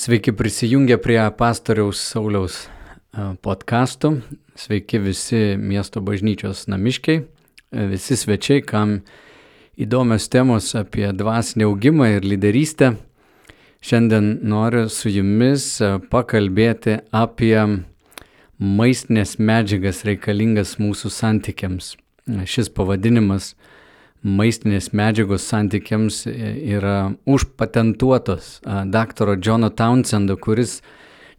Sveiki prisijungę prie pastoriaus Sauliaus podkastų. Sveiki visi miesto bažnyčios namiškiai, visi svečiai, kam įdomios temos apie dvasinį augimą ir lyderystę. Šiandien noriu su jumis pakalbėti apie maistinės medžiagas reikalingas mūsų santykiams. Šis pavadinimas maistinės medžiagos santykiams yra užpatentuotos daktaro Džono Townsendo, kuris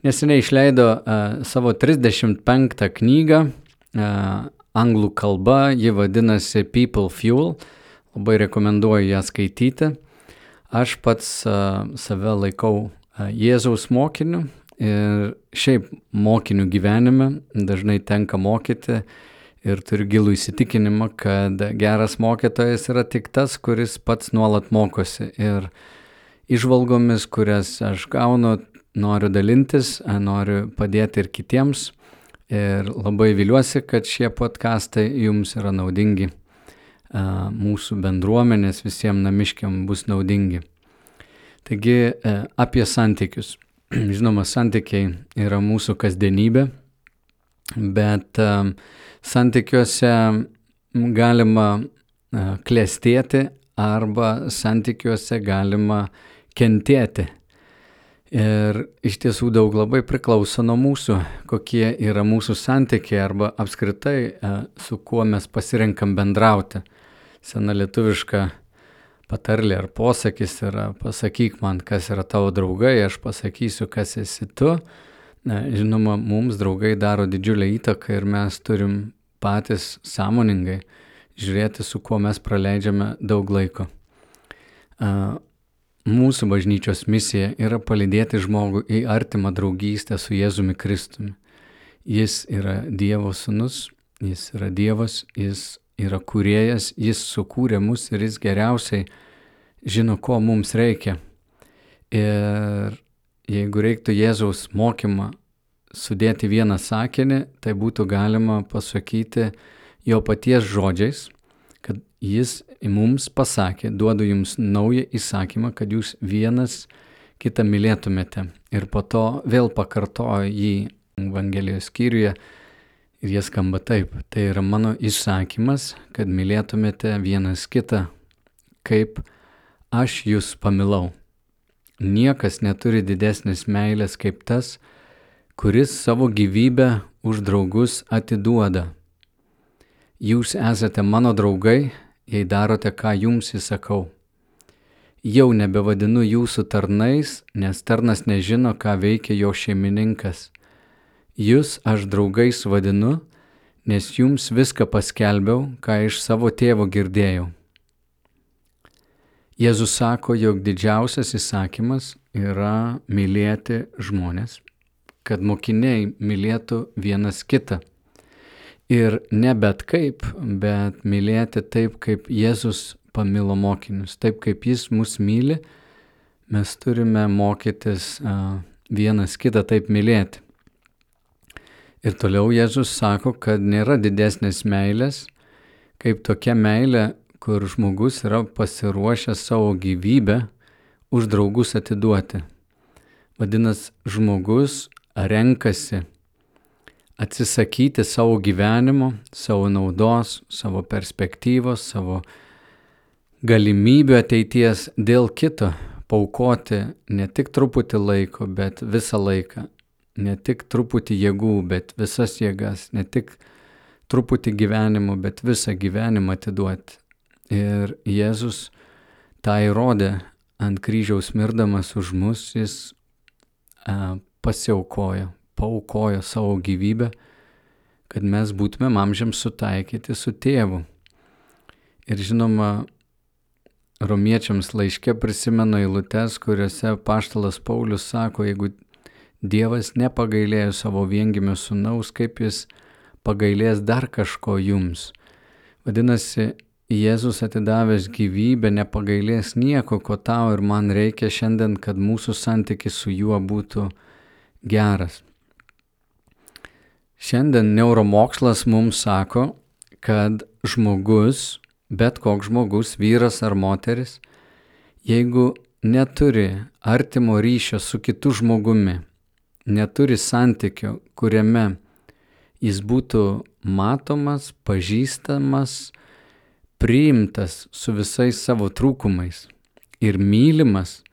neseniai išleido savo 35 knygą anglų kalba, ji vadinasi People Fuel, labai rekomenduoju ją skaityti. Aš pats save laikau Jėzaus mokiniu ir šiaip mokinių gyvenime dažnai tenka mokyti ir turiu gilų įsitikinimą, kad geras mokytojas yra tik tas, kuris pats nuolat mokosi. Ir išvalgomis, kurias aš gaunu, noriu dalintis, noriu padėti ir kitiems. Ir labai viliuosi, kad šie podkastai jums yra naudingi. Mūsų bendruomenės visiems namiškiam bus naudingi. Taigi apie santykius. Žinoma, santykiai yra mūsų kasdienybė, bet santykiuose galima klėstėti arba santykiuose galima kentėti. Ir iš tiesų daug labai priklauso nuo mūsų, kokie yra mūsų santykiai arba apskritai su kuo mes pasirenkam bendrauti. Sena lietuviška patarlė ar posakis yra pasakyk man, kas yra tavo draugai, aš pasakysiu, kas esi tu. Na, žinoma, mums draugai daro didžiulę įtaką ir mes turim patys sąmoningai žiūrėti, su kuo mes praleidžiame daug laiko. Mūsų bažnyčios misija yra palydėti žmogų į artimą draugystę su Jėzumi Kristumi. Jis yra Dievo sunus, jis yra Dievas, jis yra kuriejas, jis sukūrė mus ir jis geriausiai žino, ko mums reikia. Ir jeigu reiktų Jėzaus mokymą sudėti vieną sakinį, tai būtų galima pasakyti jo paties žodžiais, kad jis mums pasakė, duodu jums naują įsakymą, kad jūs vienas kitą mylėtumėte. Ir po to vėl pakartojo jį Evangelijos skyriuje ir jie skamba taip. Tai yra mano įsakymas, kad mylėtumėte vienas kitą, kaip aš jūs pamilau. Niekas neturi didesnės meilės kaip tas, kuris savo gyvybę už draugus atiduoda. Jūs esate mano draugai, jei darote, ką jums įsakau. Jau nebevadinu jūsų tarnais, nes tarnas nežino, ką veikia jo šeimininkas. Jūs aš draugais vadinu, nes jums viską paskelbiau, ką iš savo tėvo girdėjau. Jėzus sako, jog didžiausias įsakymas yra mylėti žmonės, kad mokiniai mylėtų vienas kitą. Ir ne bet kaip, bet mylėti taip, kaip Jėzus pamilo mokinius, taip kaip Jis mus myli, mes turime mokytis vienas kitą taip mylėti. Ir toliau Jėzus sako, kad nėra didesnės meilės, kaip tokia meilė, kur žmogus yra pasiruošęs savo gyvybę už draugus atiduoti. Vadinasi, žmogus renkasi atsisakyti savo gyvenimo, savo naudos, savo perspektyvos, savo galimybių ateities dėl kito, paukoti ne tik truputį laiko, bet visą laiką, ne tik truputį jėgų, bet visas jėgas, ne tik truputį gyvenimo, bet visą gyvenimą atiduoti. Ir Jėzus tą įrodė ant kryžiaus mirdamas už mus, jis a, pasiaukojo, paukojo savo gyvybę, kad mes būtumėm amžiams sutaikyti su tėvu. Ir žinoma, romiečiams laiške prisimenu eilutes, kuriuose paštalas Paulius sako, jeigu Dievas nepagailėjo savo viengimio sunaus, kaip jis pagailės dar kažko jums. Vadinasi, Jėzus atidavęs gyvybę nepagailės nieko, ko tau ir man reikia šiandien, kad mūsų santykis su juo būtų geras. Šiandien neuromokslas mums sako, kad žmogus, bet koks žmogus, vyras ar moteris, jeigu neturi artimo ryšio su kitu žmogumi, neturi santykio, kuriame jis būtų matomas, pažįstamas, priimtas su visais savo trūkumais ir mylimas,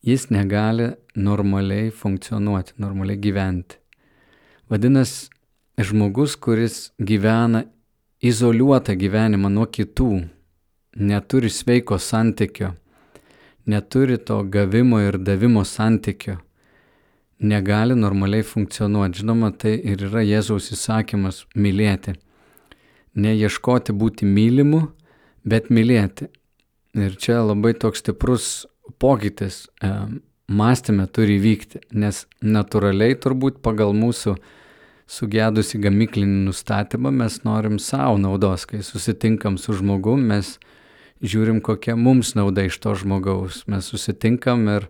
jis negali normaliai funkcionuoti, normaliai gyventi. Vadinasi, žmogus, kuris gyvena izoliuotą gyvenimą nuo kitų, neturi sveiko santykio, neturi to gavimo ir davimo santykio, negali normaliai funkcionuoti. Žinoma, tai ir yra Jėzaus įsakymas mylėti. Neieškoti būti mylimu, bet mylėti. Ir čia labai toks stiprus pokytis e, mąstymė turi vykti, nes natūraliai turbūt pagal mūsų sugedusi gamyklinį nustatymą mes norim savo naudos, kai susitinkam su žmogum, mes žiūrim, kokia mums nauda iš to žmogaus. Mes susitinkam ir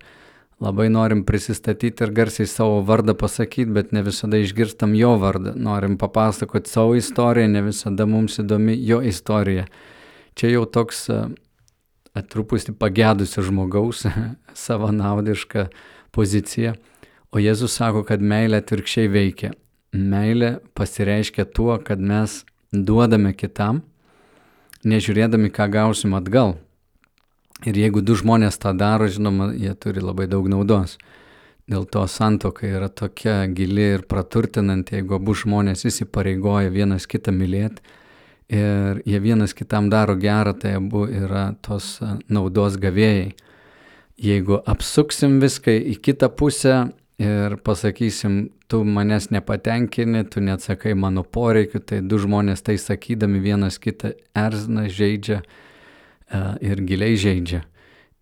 labai norim prisistatyti ir garsiai savo vardą pasakyti, bet ne visada išgirstam jo vardą. Norim papasakoti savo istoriją, ne visada mums įdomi jo istorija. Čia jau toks truputį pagėdusio žmogaus savanaudiška pozicija. O Jėzus sako, kad meilė atvirkščiai veikia. Meilė pasireiškia tuo, kad mes duodame kitam, nežiūrėdami, ką gausim atgal. Ir jeigu du žmonės tą daro, žinoma, jie turi labai daug naudos. Dėl to santoka yra tokia gili ir praturtinanti, jeigu abu žmonės įsipareigoja vienas kitą mylėti ir jie vienas kitam daro gerą, tai abu yra tos naudos gavėjai. Jeigu apsuksim viską į kitą pusę ir pasakysim, tu manęs nepatenkini, tu neatsakai mano poreikių, tai du žmonės tai sakydami vienas kitą erzina, žaidžia ir giliai žaidžia.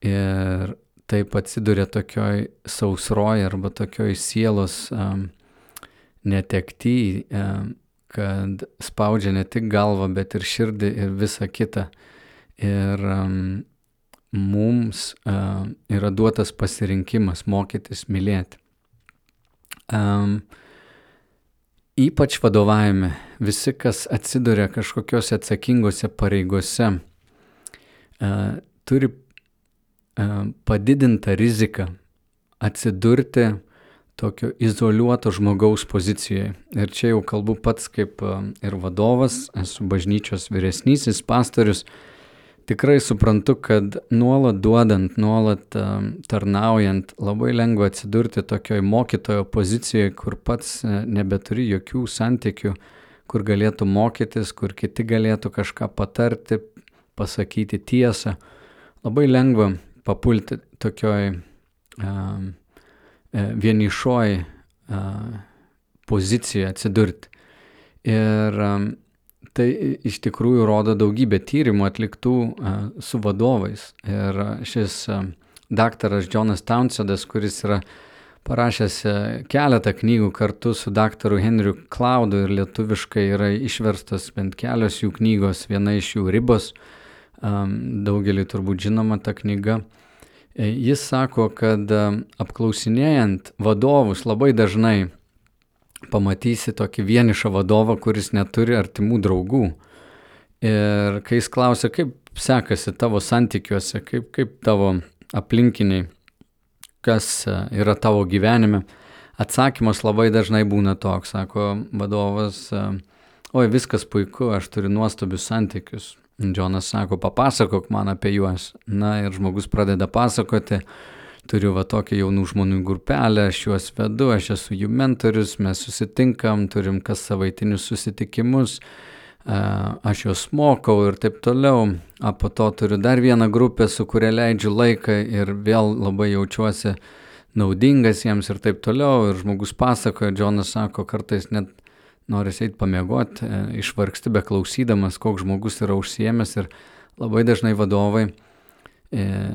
Ir taip atsiduria tokioj sausroje arba tokioj sielos um, netekty, um, kad spaudžia ne tik galvą, bet ir širdį ir visą kitą. Ir um, mums uh, yra duotas pasirinkimas mokytis mylėti. Um, ypač vadovavime visi, kas atsiduria kažkokiuose atsakingose pareigose, uh, turi uh, padidintą riziką atsidurti tokio izoliuoto žmogaus pozicijoje. Ir čia jau kalbu pats kaip e, ir vadovas, esu bažnyčios vyresnysis pastorius. Tikrai suprantu, kad nuolat duodant, nuolat e, tarnaujant, labai lengva atsidurti tokioj mokytojo pozicijoje, kur pats e, nebeturi jokių santykių, kur galėtų mokytis, kur kiti galėtų kažką patarti, pasakyti tiesą. Labai lengva papulti tokioj um, vienišoj e, pozicijoje atsidurti. Ir e, tai iš tikrųjų rodo daugybę tyrimų atliktų su vadovais. Ir šis daktaras Jonas Townsedas, kuris yra parašęs keletą knygų kartu su daktaru Henriu Klaudu ir lietuviškai yra išverstos bent kelios jų knygos, viena iš jų ribos, daugelį turbūt žinoma ta knyga. E, jis sako, kad e, apklausinėjant vadovus labai dažnai pamatysi tokį vienišą vadovą, kuris neturi artimų draugų. Ir kai jis klausia, kaip sekasi tavo santykiuose, kaip, kaip tavo aplinkiniai, kas e, yra tavo gyvenime, atsakymas labai dažnai būna toks, sako vadovas, oi viskas puiku, aš turiu nuostabius santykius, Džonas sako, papasakok man apie juos. Na ir žmogus pradeda pasakoti, turiu va tokią jaunų žmonių grupelę, aš juos vedu, aš esu jų mentorius, mes susitinkam, turim kas savaitinius susitikimus, aš juos mokau ir taip toliau. O po to turiu dar vieną grupę, su kuria leidžiu laiką ir vėl labai jaučiuosi naudingas jiems ir taip toliau. Ir žmogus pasakoja, Džonas sako, kartais net noris eiti pamiegoti, e, išvargsti be klausydamas, koks žmogus yra užsiemęs ir labai dažnai vadovai e,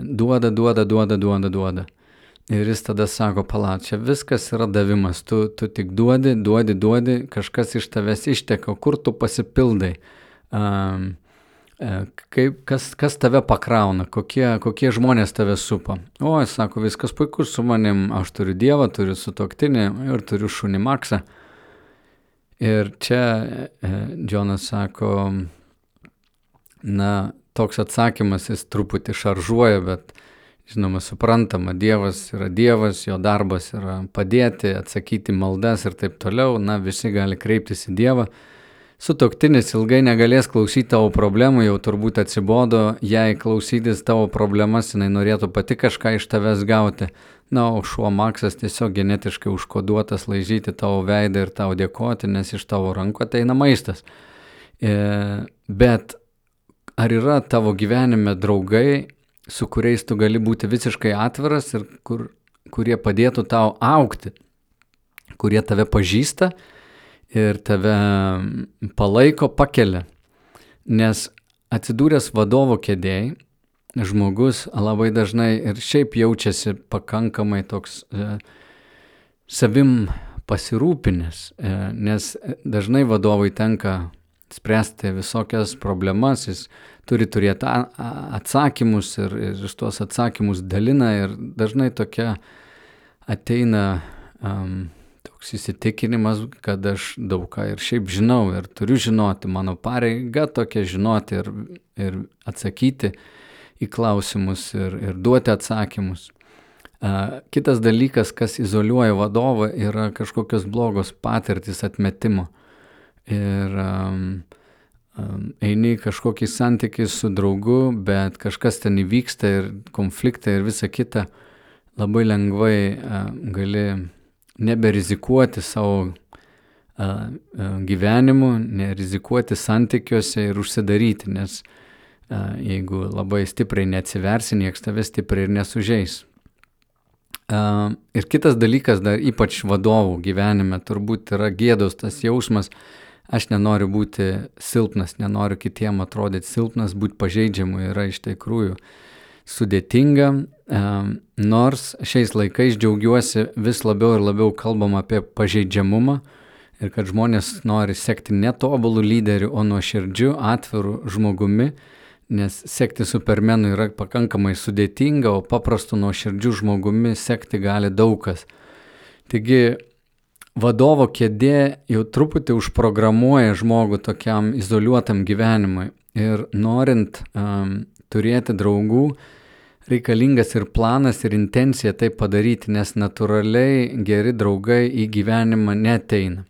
duoda, duoda, duoda, duoda, duoda. Ir jis tada sako, pala, čia viskas yra davimas, tu, tu tik duodi, duodi, duodi, kažkas iš tavęs išteka, kur tu pasipildai, um, kaip, kas, kas tave pakrauna, kokie, kokie žmonės tave supa. O, jis sako, viskas puiku su manim, aš turiu Dievą, turiu sutoktinį ir turiu šunį Maksą. Ir čia e, Džonas sako, na, toks atsakymas jis truputį šaržuoja, bet žinoma, suprantama, Dievas yra Dievas, jo darbas yra padėti, atsakyti maldas ir taip toliau, na, visi gali kreiptis į Dievą. Sutoktinis ilgai negalės klausyti tavo problemų, jau turbūt atsibodo, jei klausytis tavo problemas, jinai norėtų pati kažką iš tavęs gauti. Na, o šuo Maksas tiesiog genetiškai užkoduotas laižyti tavo veidą ir tau dėkoti, nes iš tavo rankų ateina maistas. E, bet ar yra tavo gyvenime draugai, su kuriais tu gali būti visiškai atviras ir kur, kurie padėtų tau aukti, kurie tave pažįsta ir tave palaiko, pakelia. Nes atsidūręs vadovo kėdėjai, žmogus labai dažnai ir šiaip jaučiasi pakankamai toks e, savim pasirūpinęs, e, nes dažnai vadovui tenka spręsti visokias problemas, jis turi turėti atsakymus ir, ir iš tuos atsakymus dalina ir dažnai tokia ateina um, toks įsitikinimas, kad aš daug ką ir šiaip žinau ir turiu žinoti, mano pareiga tokia žinoti ir, ir atsakyti į klausimus ir, ir duoti atsakymus. Uh, kitas dalykas, kas izoliuoja vadovą, yra kažkokios blogos patirtis atmetimo. Ir um, eini kažkokį santykį su draugu, bet kažkas ten įvyksta ir konfliktai ir visa kita, labai lengvai gali neberizikuoti savo gyvenimu, nerizikuoti santykiuose ir užsidaryti, nes jeigu labai stipriai neatsiversi, nieks tave stipriai ir nesužeis. Ir kitas dalykas, dar ypač vadovų gyvenime, turbūt yra gėdos tas jausmas, aš nenoriu būti silpnas, nenoriu kitiem atrodyti silpnas, būti pažeidžiamu yra iš tikrųjų sudėtinga, nors šiais laikais džiaugiuosi vis labiau ir labiau kalbam apie pažeidžiamumą ir kad žmonės nori sekti netobulų lyderių, o nuo širdžių atvirų žmogumi, nes sekti supermenu yra pakankamai sudėtinga, o paprastu nuo širdžių žmogumi sekti gali daug kas. Taigi vadovo kėdė jau truputį užprogramuoja žmogų tokiam izoliuotam gyvenimui. Ir norint um, turėti draugų, reikalingas ir planas, ir intencija tai padaryti, nes natūraliai geri draugai į gyvenimą neteina.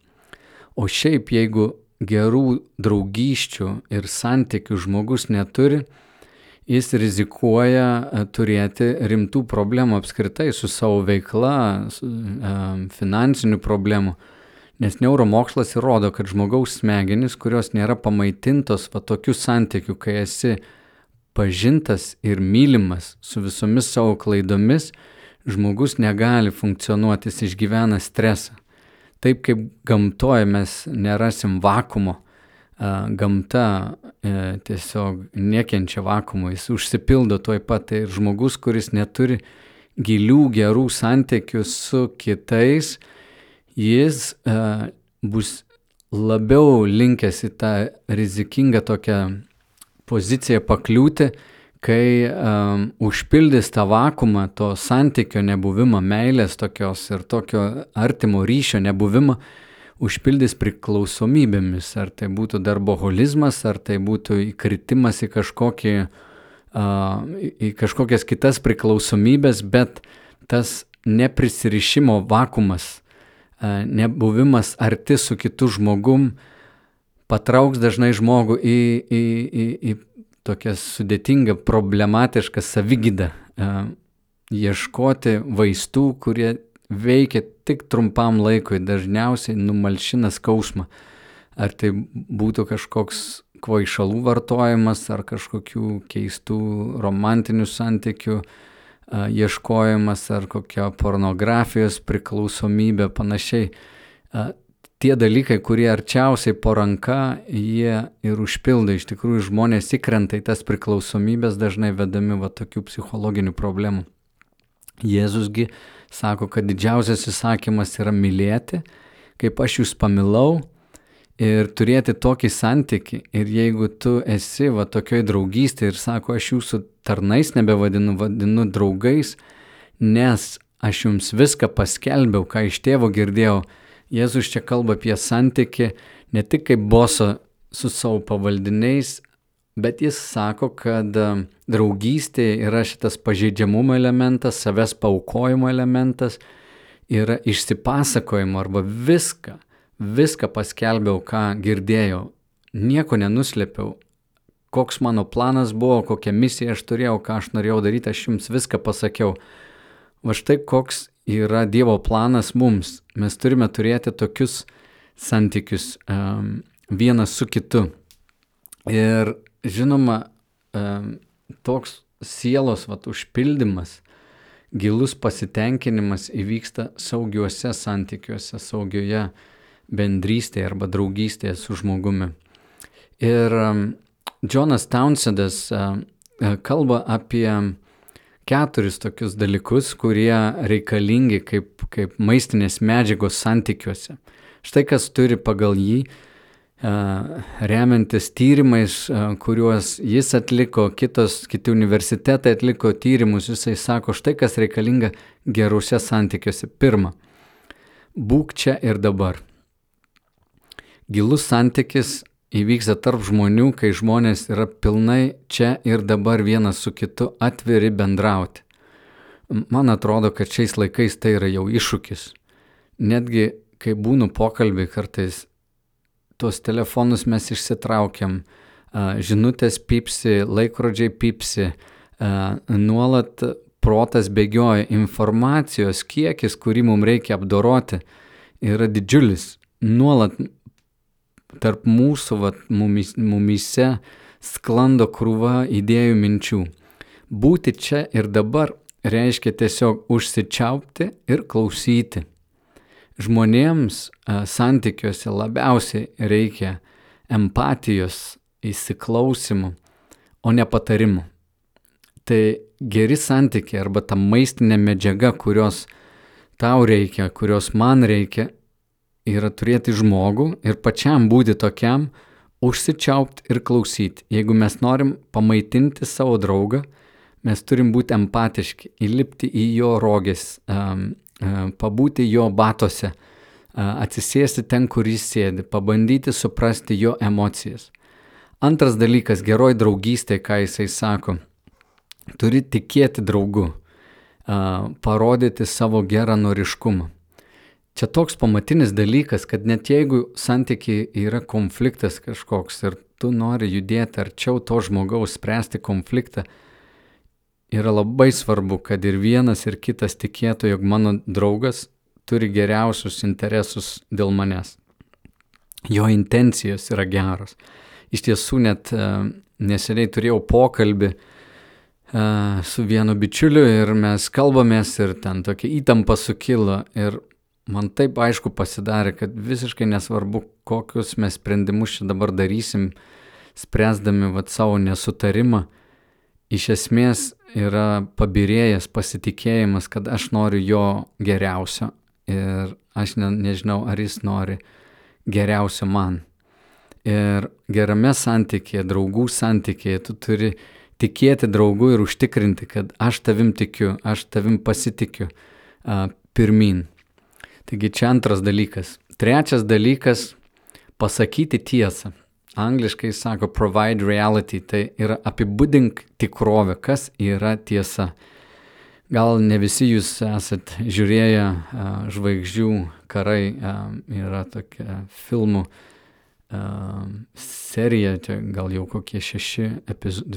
O šiaip jeigu gerų draugyščių ir santykių žmogus neturi, jis rizikuoja e, turėti rimtų problemų apskritai su savo veikla, e, finansinių problemų. Nes neuromokslas įrodo, kad žmogaus smegenys, kurios nėra pamaitintos va tokių santykių, kai esi pažintas ir mylimas su visomis savo klaidomis, žmogus negali funkcionuoti, jis išgyvena stresą. Taip kaip gamtoje mes nerasim vakumo, gamta e, tiesiog nekenčia vakumo, jis užsipildo tuoj pat. Tai žmogus, kuris neturi gilių gerų santykių su kitais, jis bus labiau linkęs į tą rizikingą tokią poziciją pakliūti, kai um, užpildys tą vakumą, to santykio nebuvimą, meilės tokios ir tokio artimo ryšio nebuvimą, uh, užpildys priklausomybėmis, ar tai būtų darboholizmas, ar tai būtų įkritimas į, kažkokį, į kažkokias kitas priklausomybės, bet tas neprisirišimo vakumas, nebuvimas arti su kitu žmogum patrauks dažnai žmogų į, į, į, į tokią sudėtingą, problematišką savigydą, ieškoti vaistų, kurie veikia tik trumpam laikui, dažniausiai numalšina skausmą. Ar tai būtų kažkoks kvaišalų vartojimas, ar kažkokių keistų romantinių santykių a, ieškojimas, ar kokia pornografijos priklausomybė, panašiai. Tie dalykai, kurie arčiausiai po ranka, jie ir užpildo. Iš tikrųjų, žmonės įkrenta į tas priklausomybės dažnai vedami va tokių psichologinių problemų. Jėzusgi sako, kad didžiausias įsakymas yra mylėti, kaip aš jūs pamilau ir turėti tokį santyki. Ir jeigu tu esi va tokioj draugystėje ir sako, aš jūsų tarnais nebevadinu, vadinu draugais, nes aš jums viską paskelbiau, ką iš tėvo girdėjau. Jėzus čia kalba apie santyki ne tik kaip boso su savo pavaldiniais, bet jis sako, kad e, draugystė yra šitas pažeidžiamumo elementas, savęs paukojimo elementas, yra išsipasakojimo arba viską, viską paskelbiau, ką girdėjau, nieko nenuslėpiau, koks mano planas buvo, kokią misiją aš turėjau, ką aš norėjau daryti, aš jums viską pasakiau. Va štai koks yra Dievo planas mums. Mes turime turėti tokius santykius um, vienas su kitu. Ir žinoma, um, toks sielos vat, užpildymas, gilus pasitenkinimas įvyksta saugiuose santykiuose, saugioje bendrystėje arba draugystėje su žmogumi. Ir um, Jonas Townsendas uh, kalba apie keturis tokius dalykus, kurie reikalingi kaip, kaip maistinės medžiagos santykiuose. Štai kas turi pagal jį remiantis tyrimais, kuriuos jis atliko, kitos, kiti universitetai atliko tyrimus, jisai sako, štai kas reikalinga geruose santykiuose. Pirma, būk čia ir dabar. Gilus santykis įvyksta tarp žmonių, kai žmonės yra pilnai čia ir dabar vienas su kitu atviri bendrauti. Man atrodo, kad šiais laikais tai yra jau iššūkis. Netgi kai būnu pokalbį kartais tuos telefonus mes išsitraukiam, žinutės pipsi, laikrodžiai pipsi, nuolat protas bėgioja, informacijos kiekis, kurį mums reikia apdoroti, yra didžiulis. Nuolat tarp mūsų, vat, mumis, mumise sklando krūva idėjų minčių. Būti čia ir dabar reiškia tiesiog užsičiaupti ir klausyti žmonėms santykiuose labiausiai reikia empatijos, įsiklausimų, o ne patarimų. Tai geri santykiai arba ta maistinė medžiaga, kurios tau reikia, kurios man reikia, yra turėti žmogų ir pačiam būti tokiam, užsičiaupti ir klausyti. Jeigu mes norim pamaitinti savo draugą, mes turim būti empatiški, įlipti į jo rogės, pabūti jo batose, atsisėsti ten, kur jis sėdi, pabandyti suprasti jo emocijas. Antras dalykas - geroji draugystė, ką jisai sako. Turi tikėti draugu, parodyti savo geranoriškumą. Čia toks pamatinis dalykas, kad net jeigu santykiai yra konfliktas kažkoks ir tu nori judėti arčiau to žmogaus, spręsti konfliktą, yra labai svarbu, kad ir vienas, ir kitas tikėtų, jog mano draugas turi geriausius interesus dėl manęs. Jo intencijos yra geros. Iš tiesų net uh, neseniai turėjau pokalbį uh, su vienu bičiuliu ir mes kalbamės ir ten tokia įtampa sukilo ir man taip aišku pasidarė, kad visiškai nesvarbu, kokius mes sprendimus čia dabar darysim, spręsdami vat, savo nesutarimą, iš esmės yra pabirėjęs pasitikėjimas, kad aš noriu jo geriausio ir aš ne, nežinau, ar jis nori geriausio man. Ir gerame santykėje, draugų santykėje, tu turi tikėti draugu ir užtikrinti, kad aš tavim tikiu, aš tavim pasitikiu pirmin. Taigi čia antras dalykas. Trečias dalykas - pasakyti tiesą angliškai sako provide reality, tai yra apibūdink tikrovę, kas yra tiesa. Gal ne visi jūs esat žiūrėję uh, žvaigždžių karai, uh, yra tokia filmų uh, serija, čia gal jau kokie šeši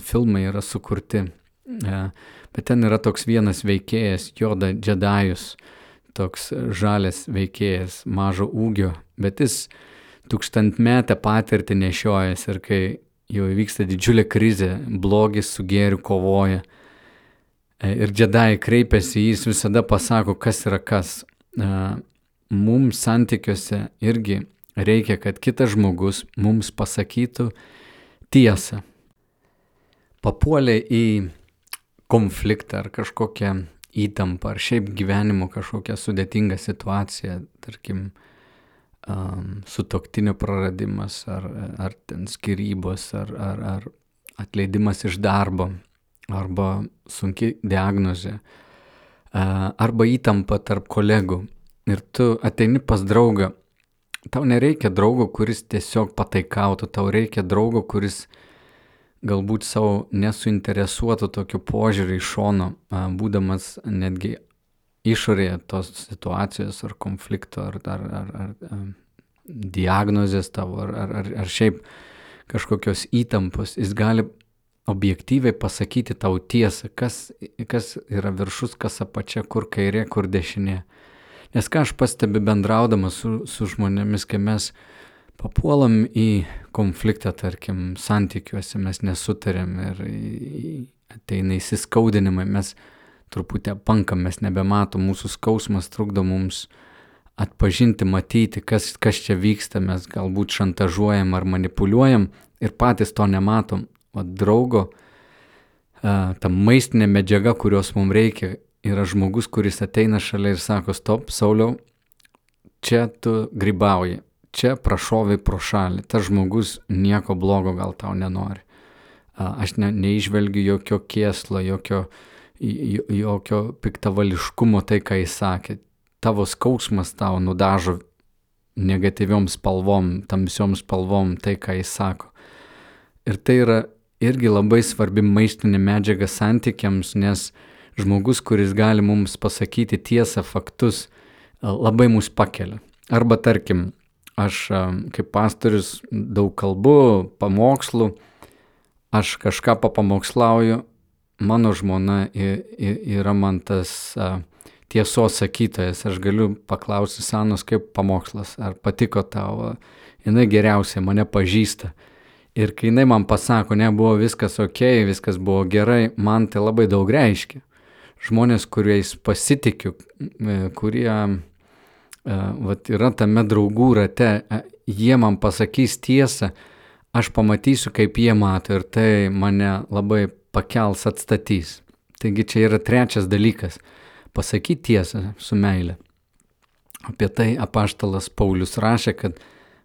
filmai yra sukurti. Bet ten yra toks vienas veikėjas, Joda Džedajus, toks žalės veikėjas, mažo ūgio, bet jis tūkstantmetę patirtį nešiojęs ir kai jau įvyksta didžiulė krizė, blogis su gėriu kovoja. E, ir džedai kreipiasi, jis visada pasako, kas yra kas. E, mums santykiuose irgi reikia, kad kitas žmogus mums pasakytų tiesą. Papuolė į konfliktą ar kažkokią įtampą, ar šiaip gyvenimo kažkokią sudėtingą situaciją, tarkim, um, sutoktinio praradimas, ar, ar ten skirybos, ar, ar, ar atleidimas iš darbo, arba sunki diagnozė, uh, arba įtampa tarp kolegų. Ir tu ateini pas draugą, tau nereikia draugo, kuris tiesiog pataikautų, tau reikia draugo, kuris galbūt savo nesuinteresuotų tokiu požiūriu iš šono, būdamas netgi išorėje tos situacijos ar konflikto ar, ar, ar, ar diagnozės tavo ar, ar, ar, šiaip kažkokios įtampos, jis gali objektyviai pasakyti tau tiesą, kas, kas yra viršus, kas apačia, kur kairė, kur dešinė. Nes ką aš pastebiu bendraudamas su, su žmonėmis, kai mes papuolam į konfliktą, tarkim, santykiuose, mes nesutarėm ir ateina įsiskaudinimai, mes truputį pankam, mes nebematom, mūsų skausmas trukdo mums atpažinti, matyti, kas, kas čia vyksta, mes galbūt šantažuojam ar manipuliuojam ir patys to nematom. O draugo, ta maistinė medžiaga, kurios mums reikia, yra žmogus, kuris ateina šalia ir sako, stop, Sauliau, čia tu grybauji, čia prašovai pro šalį, tas žmogus nieko blogo gal tau nenori. Aš ne, neižvelgiu jokio kėslo, jokio, jokio piktavališkumo tai, ką jis sakė. Tavo skausmas tau nudažo negatyviom spalvom, tamsiom spalvom tai, ką jis sako. Ir tai yra irgi labai svarbi maistinė medžiaga santykiams, nes žmogus, kuris gali mums pasakyti tiesą, faktus, labai mus pakelia. Arba tarkim, aš kaip pastorius daug kalbu, pamokslų, aš kažką papamokslauju, mano žmona yra man tas tiesos sakytojas, aš galiu paklausti senos kaip pamokslas, ar patiko tau, jinai geriausiai mane pažįsta. Ir kai jinai man pasako, ne, buvo viskas ok, viskas buvo gerai, man tai labai daug reiškia. Žmonės, kuriais pasitikiu, kurie vat, yra tame draugų rate, jie man pasakys tiesą, aš pamatysiu, kaip jie mato ir tai mane labai pakels, atstatys. Taigi čia yra trečias dalykas - pasakyti tiesą su meile. Apie tai apaštalas Paulius rašė, kad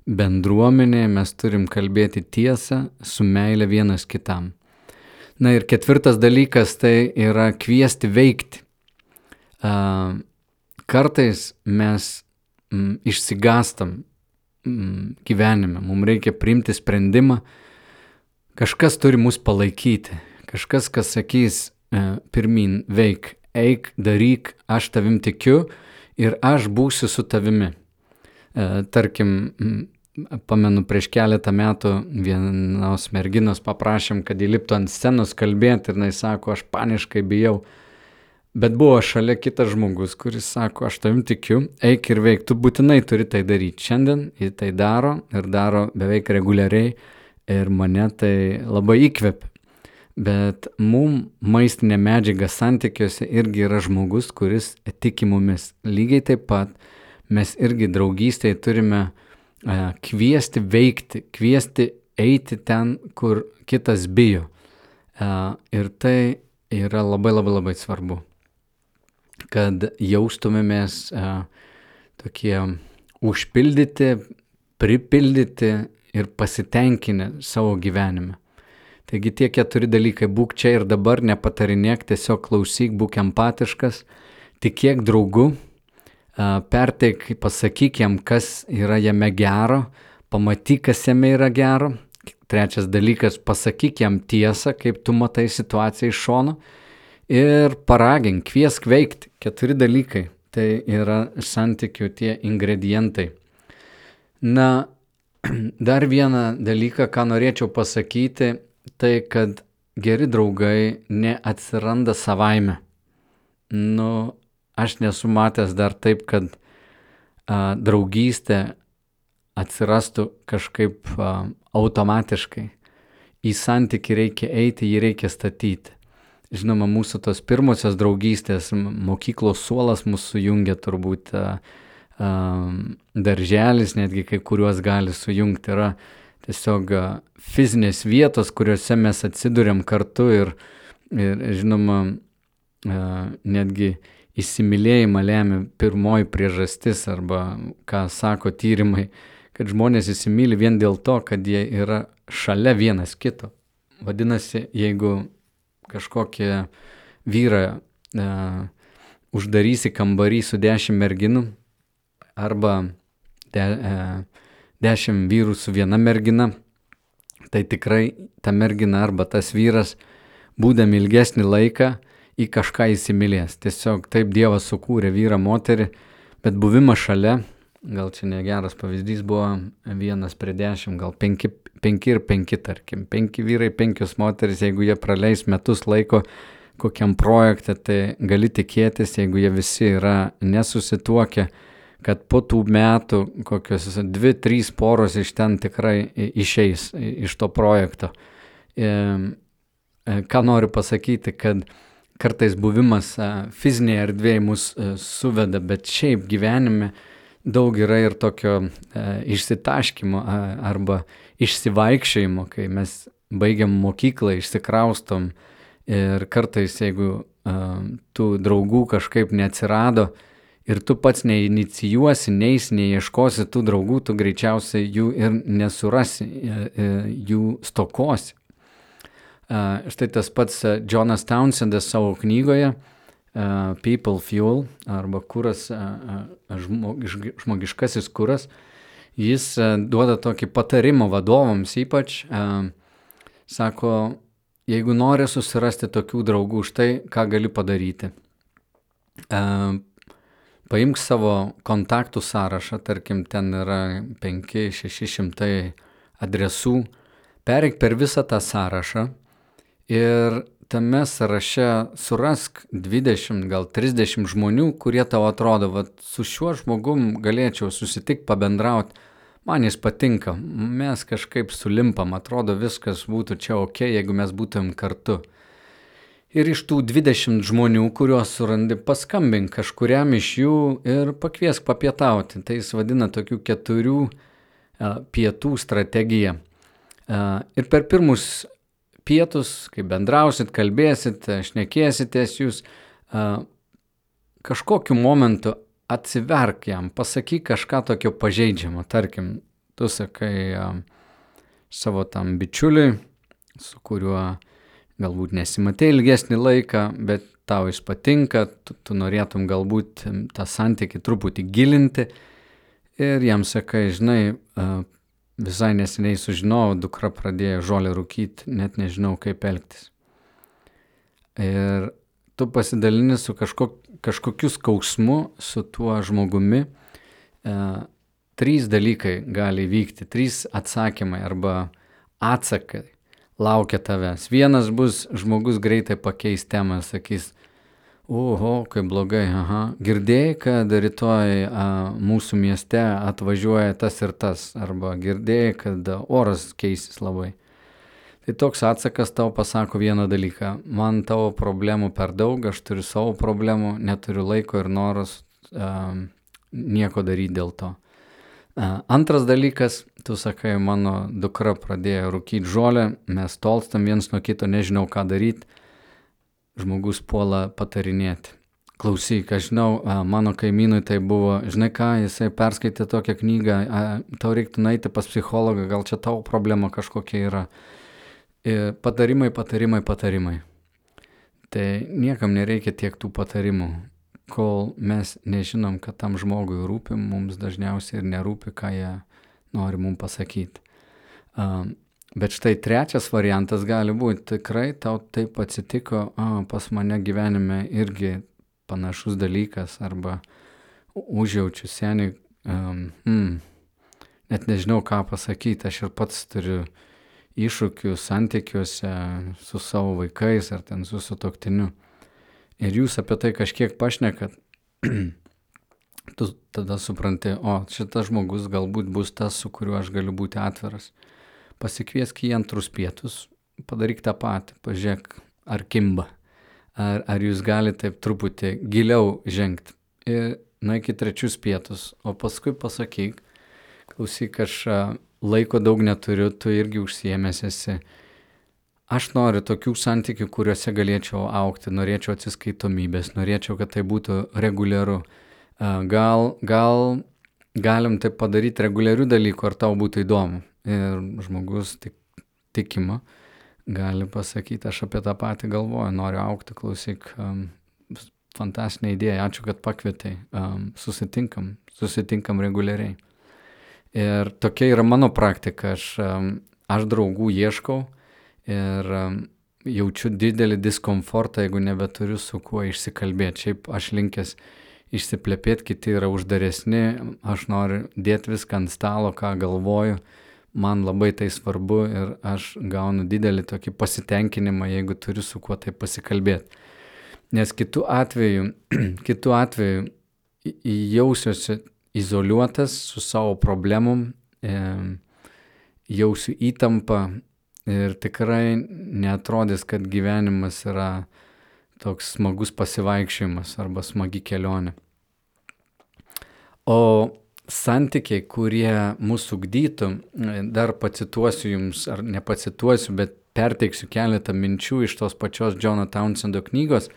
bendruomenėje mes turim kalbėti tiesą su meile vienas kitam. Na ir ketvirtas dalykas tai yra kviesti veikti. Kartais mes mm, išsigastam mm, gyvenime, mums reikia priimti sprendimą, kažkas turi mus palaikyti, kažkas, kas sakys, e, pirmin, veik, eik, daryk, aš tavim tikiu ir aš būsiu su tavimi. E, tarkim, pamenu, prieš keletą metų vienos merginos paprašėm, kad įliptų ant scenos kalbėti ir jis sako, aš paniškai bijau. Bet buvo šalia kitas žmogus, kuris sako, aš tavim tikiu, eik ir veik, tu būtinai turi tai daryti. Šiandien jis tai daro ir daro beveik reguliariai ir mane tai labai įkvepia. Bet mum maistinė medžiaga santykiuose irgi yra žmogus, kuris tiki mumis. Lygiai taip pat mes irgi draugystėje turime a, kviesti veikti, kviesti eiti ten, kur kitas bijo. A, ir tai yra labai labai labai svarbu kad jaustumėmės a, tokie užpildyti, pripildyti ir pasitenkinę savo gyvenime. Taigi tie keturi dalykai - būk čia ir dabar, nepatarinėk, tiesiog klausyk, būk empatiškas, tikėk draugu, perteik, pasakyk jam, kas yra jame gero, pamatyk, kas jame yra gero. Trečias dalykas - pasakyk jam tiesą, kaip tu matai situaciją iš šono ir paragink, kviesk veikti. Keturi dalykai. Tai yra santykių tie ingredientai. Na, dar vieną dalyką, ką norėčiau pasakyti, tai kad geri draugai neatsiranda savaime. Nu, aš nesu matęs dar taip, kad a, draugystė atsirastų kažkaip a, automatiškai. Į santyki reikia eiti, jį reikia statyti. Žinoma, mūsų tos pirmosios draugystės, mokyklos suolas mūsų sujungia turbūt darželis, netgi kai kuriuos gali sujungti, yra tiesiog fizinės vietos, kuriuose mes atsidurėm kartu ir, ir žinoma, netgi įsimylėjimą lemia pirmoji priežastis arba ką sako tyrimai, kad žmonės įsimylė vien dėl to, kad jie yra šalia vienas kito. Vadinasi, jeigu kažkokį vyrą e, uždarysi kambarį su dešimt merginų arba de, e, dešimt vyrų su viena mergina, tai tikrai ta mergina arba tas vyras, būdami ilgesnį laiką, į kažką įsimylės. Tiesiog taip Dievas sukūrė vyrą, moterį, bet buvimas šalia, gal čia negeras pavyzdys buvo vienas prie dešimt, gal penki, penki ir penki, tarkim, penki vyrai, penkios moteris, jeigu jie praleis metus laiko kokiam projekte, tai gali tikėtis, jeigu jie visi yra nesusituokę, kad po tų metų kokios dvi, trys poros iš ten tikrai išeis iš to projekto. E, e, ką noriu pasakyti, kad kartais buvimas fizinėje erdvėje mus suveda, bet šiaip gyvenime daug yra ir tokio išsitaškymo arba išsivaikščiojimo, kai mes baigiam mokyklą, išsikraustom ir kartais jeigu tų draugų kažkaip neatsirado, ir tu pats neinicijuosi, neis, neieškosi tų draugų, tu greičiausiai jų ir nesurasi, jų stokosi. Štai tas pats Jonas Townsendas savo knygoje People Fuel arba kuras, žmogiškasis kuras, jis duoda tokį patarimą vadovams ypač, sako, jeigu nori susirasti tokių draugų, štai ką gali padaryti. Paimk savo kontaktų sąrašą, tarkim, ten yra 5-600 adresų, pereik per visą tą sąrašą ir tame sąraše surask 20, gal 30 žmonių, kurie tau atrodo, va, su šiuo žmogum galėčiau susitikti, pabendrauti, man jis patinka, mes kažkaip sulimpam, atrodo viskas būtų čia ok, jeigu mes būtum kartu. Ir iš tų 20 žmonių, kuriuos surandi, paskambink kažkuriam iš jų ir pakviesk papietauti. Tai jis vadina tokių keturių a, pietų strategiją. A, ir per pirmus pietus, kai bendrausit, kalbėsit, šnekėsitės, jūs kažkokiu momentu atsiverk jam, pasakyk kažką tokio pažeidžiamo. Tarkim, tu sakai savo tam bičiuliui, su kuriuo galbūt nesimatė ilgesnį laiką, bet tau jis patinka, tu, tu norėtum galbūt tą santykį truputį gilinti ir jam sakai, žinai, visai neseniai sužinojau, dukra pradėjo žolę rūkyti, net nežinau kaip elgtis. Ir tu pasidalini su kažko, kažkokiu skausmu su tuo žmogumi. E, trys dalykai gali vykti, trys atsakymai arba atsakai laukia tavęs. Vienas bus žmogus greitai pakeis temą, sakys, oho, kaip blogai, aha, girdėjai, kad rytoj a, mūsų mieste atvažiuoja tas ir tas, arba girdėjai, kad oras keisis labai. Tai toks atsakas tau pasako vieną dalyką, man tavo problemų per daug, aš turiu savo problemų, neturiu laiko ir noras a, nieko daryti dėl to. Antras dalykas, tu sakai, mano dukra pradėjo rūkyti žolę, mes tolstam viens nuo kito, nežinau ką daryti, žmogus puola patarinėti. Klausyk, aš žinau, mano kaimynui tai buvo, žinai ką, jisai perskaitė tokią knygą, tau reiktų nueiti pas psichologą, gal čia tavo problema kažkokia yra. Ir patarimai, patarimai, patarimai. Tai niekam nereikia tiek tų patarimų kol mes nežinom, kad tam žmogui rūpi, mums dažniausiai ir nerūpi, ką jie nori mums pasakyti. Bet štai trečias variantas gali būti, tikrai tau taip atsitiko, a, pas mane gyvenime irgi panašus dalykas, arba užjaučiu seniai, um, hmm, net nežinau ką pasakyti, aš ir pats turiu iššūkių santykiuose su savo vaikais ar ten su sutoktiniu ir jūs apie tai kažkiek pašnekat, tu tada supranti, o šitas žmogus galbūt bus tas, su kuriuo aš galiu būti atviras. Pasikviesk į antrus pietus, padaryk tą patį, pažiūrėk, ar kimba, ar, ar jūs galite taip truputį giliau žengti. Ir nueik į trečius pietus, o paskui pasakyk, klausyk, aš laiko daug neturiu, tu irgi užsiemęs esi aš noriu tokių santykių, kuriuose galėčiau aukti, norėčiau atsiskaitomybės, norėčiau, kad tai būtų reguliaru. Gal, gal galim tai padaryti reguliarių dalykų, ar tau būtų įdomu. Ir žmogus tik, tikima gali pasakyti, aš apie tą patį galvoju, noriu aukti, klausyk, um, fantastinė idėja, ačiū, kad pakvietai, um, susitinkam, susitinkam reguliariai. Ir tokia yra mano praktika, aš um, aš draugų ieškau ir jaučiu didelį diskomfortą, jeigu nebeturiu su kuo išsikalbėti. Šiaip aš linkęs išsiplepėti, kiti yra uždaresni, aš noriu dėti viską ant stalo, ką galvoju, man labai tai svarbu ir aš gaunu didelį tokį pasitenkinimą, jeigu turiu su kuo tai pasikalbėti. Nes kitų atveju, kitų atveju jausiuosi izoliuotas su savo problemom, e, jausiu įtampą ir tikrai netrodys, kad gyvenimas yra toks smagus pasivaikščiojimas arba smagi kelionė. O santykiai, kurie mūsų ugdytų, dar pacituosiu jums, ar nepacituosiu, bet perteiksiu keletą minčių iš tos pačios Džono Townsendo knygos.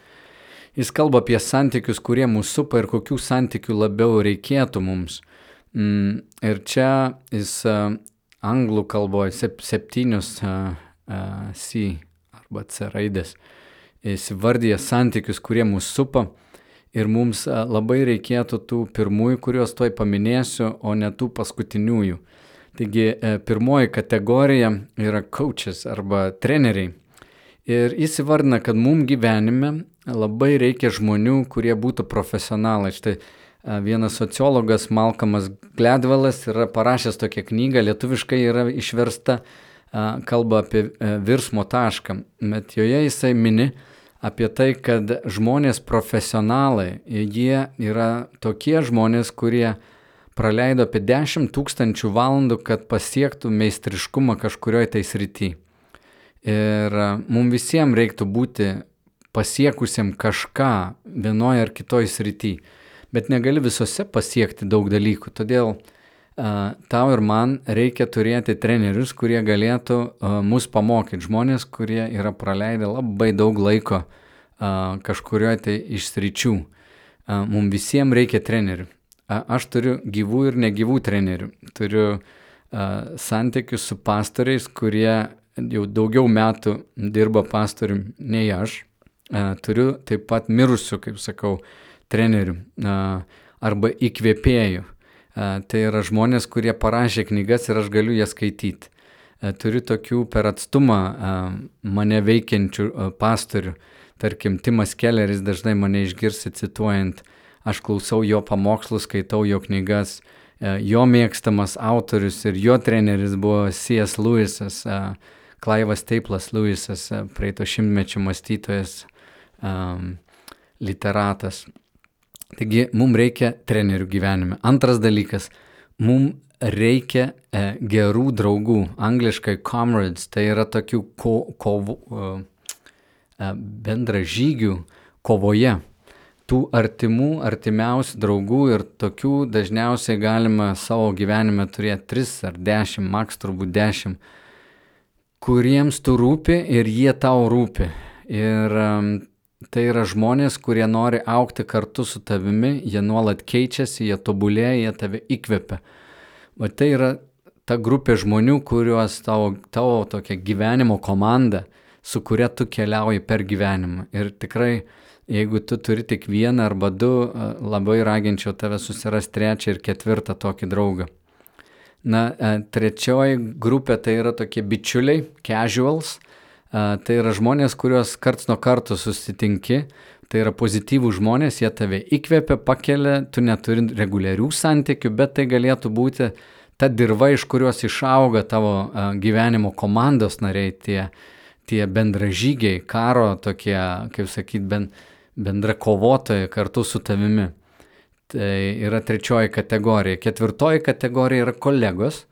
Jis kalba apie santykius, kurie mūsų supa ir kokių santykių labiau reikėtų mums. Mm, ir čia jis anglų kalboje septynios C arba C raidės. Jis vardyja santykius, kurie mūsų supa ir mums labai reikėtų tų pirmųjų, kuriuos toj paminėsiu, o ne tų paskutiniųjų. Taigi pirmoji kategorija yra coaches arba treneriai. Ir jis įvardina, kad mums gyvenime labai reikia žmonių, kurie būtų profesionalai. Štai vienas sociologas Malcolmas Gladwellas yra parašęs tokią knygą, lietuviškai yra išversta, kalba apie virsmo tašką, bet joje jisai mini, apie tai, kad žmonės profesionalai, jie yra tokie žmonės, kurie praleido apie 10 tūkstančių valandų, kad pasiektų meistriškumą kažkurioje tai srity. Ir mums visiems reiktų būti pasiekusiam kažką vienoje ar kitoje srity, bet negali visose pasiekti daug dalykų. Todėl tau ir man reikia turėti trenerius, kurie galėtų mus pamokyti, žmonės, kurie yra praleidę labai daug laiko kažkurioje tai iš sričių. Mums visiems reikia trenerių. Aš turiu gyvų ir negyvų trenerių. Turiu santykius su pastoriais, kurie jau daugiau metų dirba pastorium nei aš. Turiu taip pat mirusių, kaip sakau, trenerių arba įkvėpėjų. Tai yra žmonės, kurie parašė knygas ir aš galiu jas skaityti. Turiu tokių per atstumą mane veikiančių pastorių. Tarkim, Timas Kelleris dažnai mane išgirsi cituojant, aš klausau jo pamokslus, skaitau jo knygas. Jo mėgstamas autorius ir jo treneris buvo C.S. Lewisas, Klaivas Teiplas Lewisas, praeito šimtmečio mąstytojas, literatas. Taigi mums reikia trenerių gyvenime. Antras dalykas, mums reikia e, gerų draugų, angliškai comrades, tai yra tokių ko, kovo, e, bendražygių kovoje. Tų artimų, artimiausių draugų ir tokių dažniausiai galima savo gyvenime turėti 3 ar 10, maks turbūt 10, kuriems tu rūpi ir jie tau rūpi. Ir Tai yra žmonės, kurie nori aukti kartu su tavimi, jie nuolat keičiasi, jie tobulėja, jie tave įkvepia. O tai yra ta grupė žmonių, kuriuos tavo, tavo tokia gyvenimo komanda, su kuria tu keliauji per gyvenimą. Ir tikrai, jeigu tu turi tik vieną arba du, labai raginčiau tave susirasti trečią ir ketvirtą tokį draugą. Na, trečioji grupė tai yra tokie bičiuliai, casuals, Tai yra žmonės, kuriuos karts nuo karto susitinki, tai yra pozityvų žmonės, jie tave įkvepia, pakelia, tu neturi reguliarių santykių, bet tai galėtų būti ta dirba, iš kurios išauga tavo gyvenimo komandos nariai, tie, tie bendražygiai, karo tokie, kaip sakyt, ben, bendra kovotojai kartu su tavimi. Tai yra trečioji kategorija. Ketvirtoji kategorija yra kolegos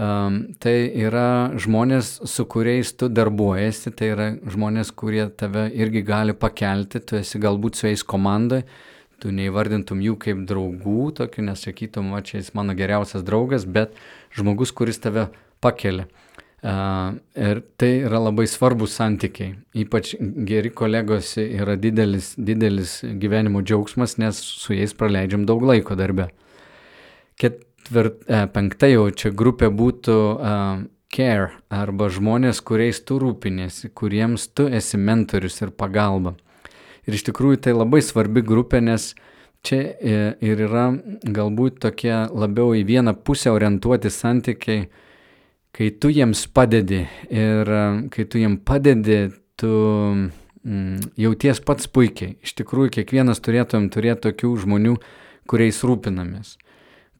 tai yra žmonės, su kuriais tu darbuojasi, tai yra žmonės, kurie tave irgi gali pakelti, tu esi galbūt su jais komandai, tu neįvardintum jų kaip draugų, tokių nesakytum, va čia jis mano geriausias draugas, bet žmogus, kuris tave pakelia. Uh, ir tai yra labai svarbus santykiai. Ypač geri kolegos yra didelis, didelis gyvenimo džiaugsmas, nes su jais praleidžiam daug laiko darbe. Ket, Tvirt, e, penkta jau čia grupė būtų uh, care arba žmonės, kuriais tu rūpinėsi, kuriems tu esi mentorius ir pagalba. Ir iš tikrųjų tai labai svarbi grupė, nes čia e, ir yra galbūt tokie labiau į vieną pusę orientuoti santykiai, kai tu jiems padedi ir kai tu jiems padedi, tu mm, jauties pats puikiai. Iš tikrųjų, kiekvienas turėtumėm turėti tokių žmonių, kuriais rūpinamės.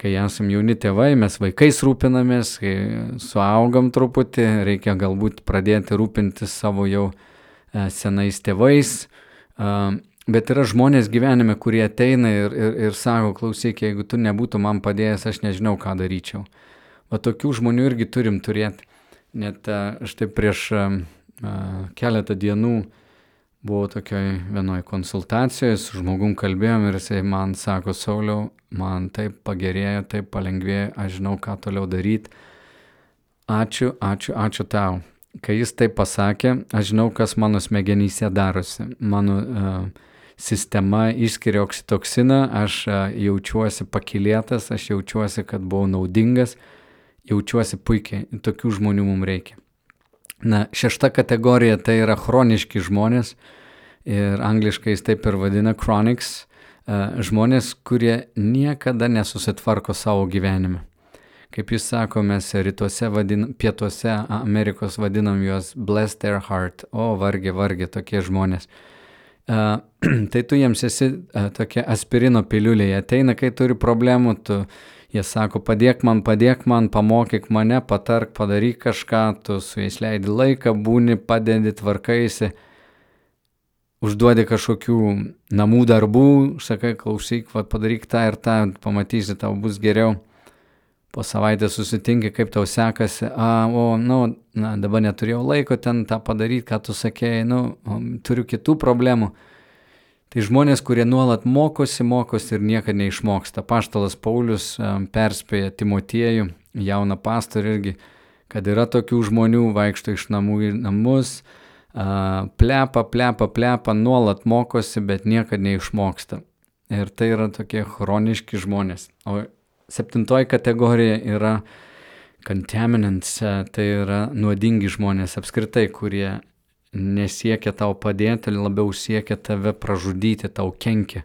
Kai esam jauni tėvai, mes vaikais rūpinamės, kai suaugam truputį, reikia galbūt pradėti rūpintis savo jau e, senais tėvais. Bet yra žmonės gyvenime, kurie ateina ir, ir, ir sako, klausyk, jeigu tu nebūtum man padėjęs, aš nežinau, ką daryčiau. O tokių žmonių irgi turim turėti. Net e, štai prieš e, keletą dienų buvau tokioj vienoj konsultacijoje, su žmogum kalbėjom ir jisai man sako, Sauliau, man taip pagerėjo, taip palengvėjo, aš žinau, ką toliau daryti. Ačiū, ačiū, ačiū tau. Kai jis taip pasakė, aš žinau, kas mano smegenyse darosi. Mano uh, sistema išskiria oksitoksiną, aš uh, jaučiuosi pakilėtas, aš jaučiuosi, kad buvau naudingas, jaučiuosi puikiai. Tokių žmonių mums reikia. Na, šešta kategorija tai yra chroniški žmonės ir angliškai jis taip ir vadina chronics, e, žmonės, kurie niekada nesusitvarko savo gyvenime. Kaip jis sako, mes rytuose vadinam, pietuose Amerikos vadinam juos bless their heart, o vargiai, vargiai tokie žmonės. Uh, tai tu jiems esi uh, tokia aspirino piliulė, ateina, kai turi problemų, tu uh, Jie sako, padėk man, padėk man, pamokyk mane, patark, padaryk kažką, tu su jais leidi laiką, būni, padedi, tvarkaisi, užduodi kažkokių namų darbų, sakai, klausyk, va, padaryk tą ir tą, pamatysi, tau bus geriau. Po savaitės susitinki, kaip tau sekasi, a, o, nu, na, dabar neturėjau laiko ten tą padaryti, ką tu sakėjai, nu, turiu kitų problemų. Tai žmonės, kurie nuolat mokosi, mokosi ir niekada neišmoksta. Paštalas Paulius perspėja Timotiejų, jauną pastorių irgi, kad yra tokių žmonių, vaikšto iš namų į namus, plepa, plepa, plepa, nuolat mokosi, bet niekada neišmoksta. Ir tai yra tokie chroniški žmonės. O septintoji kategorija yra contaminants, tai yra nuodingi žmonės apskritai, kurie nesiekia tau padėti, labiau siekia tave pražudyti, tau kenkia.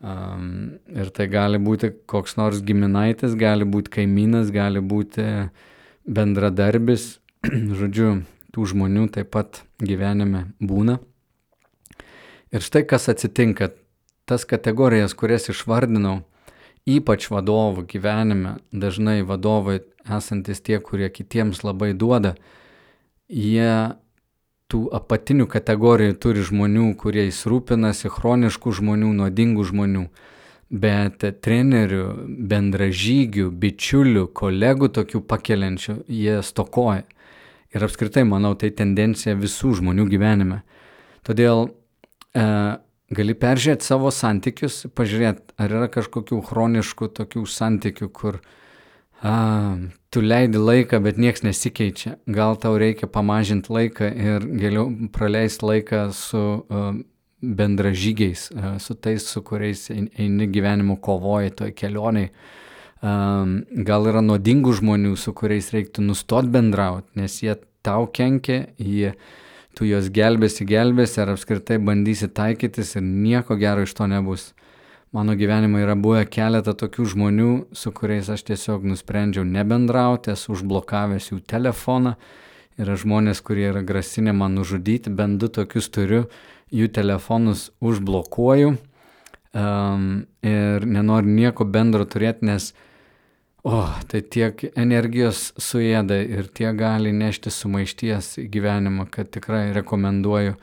Um, ir tai gali būti koks nors giminaitis, gali būti kaimynas, gali būti bendradarbis. Žodžiu, tų žmonių taip pat gyvenime būna. Ir štai kas atsitinka. Tas kategorijas, kurias išvardinau, ypač vadovų gyvenime, dažnai vadovai esantis tie, kurie kitiems labai duoda, jie tų apatinių kategorijų turi žmonių, kurie įsirūpinasi, chroniškų žmonių, nuodingų žmonių. Bet trenerių, bendražygių, bičiulių, kolegų tokių pakeliančių jie stokoja. Ir apskritai, manau, tai tendencija visų žmonių gyvenime. Todėl e, gali peržiūrėti savo santykius, pažiūrėti, ar yra kažkokių chroniškų tokių santykių, kur a, tu leidi laiką, bet niekas nesikeičia. Gal tau reikia pamažinti laiką ir geriau praleisti laiką su a, bendražygiais, a, su tais, su kuriais eini gyvenimo kovoji, toj kelioniai. Gal yra nuodingų žmonių, su kuriais reiktų nustoti bendrauti, nes jie tau kenkia, jie, tu juos gelbėsi, gelbėsi ar apskritai bandysi taikytis ir nieko gero iš to nebus. Mano gyvenime yra buvę keletą tokių žmonių, su kuriais aš tiesiog nusprendžiau nebendrauti, esu užblokavęs jų telefoną. Yra žmonės, kurie yra grasinę man nužudyti, bent du tokius turiu, jų telefonus užblokuoju um, ir nenoriu nieko bendro turėti, nes, o, oh, tai tiek energijos suėda ir tiek gali nešti sumaišties į gyvenimą, kad tikrai rekomenduoju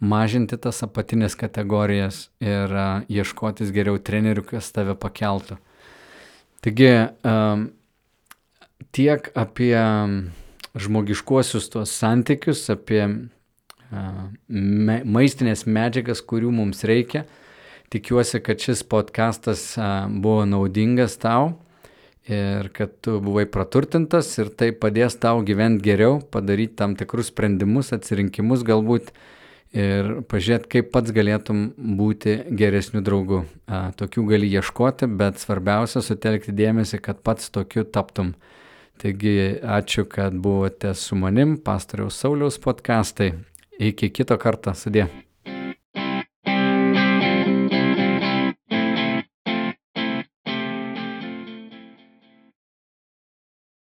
mažinti tas apatinės kategorijas ir uh, ieškotis geriau trenerių, kas tave pakeltų. Taigi um, tiek apie žmogiškuosius tuos santykius, apie uh, me, maistinės medžiagas, kurių mums reikia. Tikiuosi, kad šis podcastas uh, buvo naudingas tau ir kad tu buvai praturtintas ir tai padės tau gyventi geriau, padaryti tam tikrus sprendimus, atsirinkimus galbūt ir pažiūrėti, kaip pats galėtum būti geresniu draugu. Tokių gali ieškoti, bet svarbiausia sutelkti dėmesį, kad pats tokiu taptum. Taigi ačiū, kad buvote su manim, pastoriaus Sauliaus podkastai. Iki kito karto, sudė.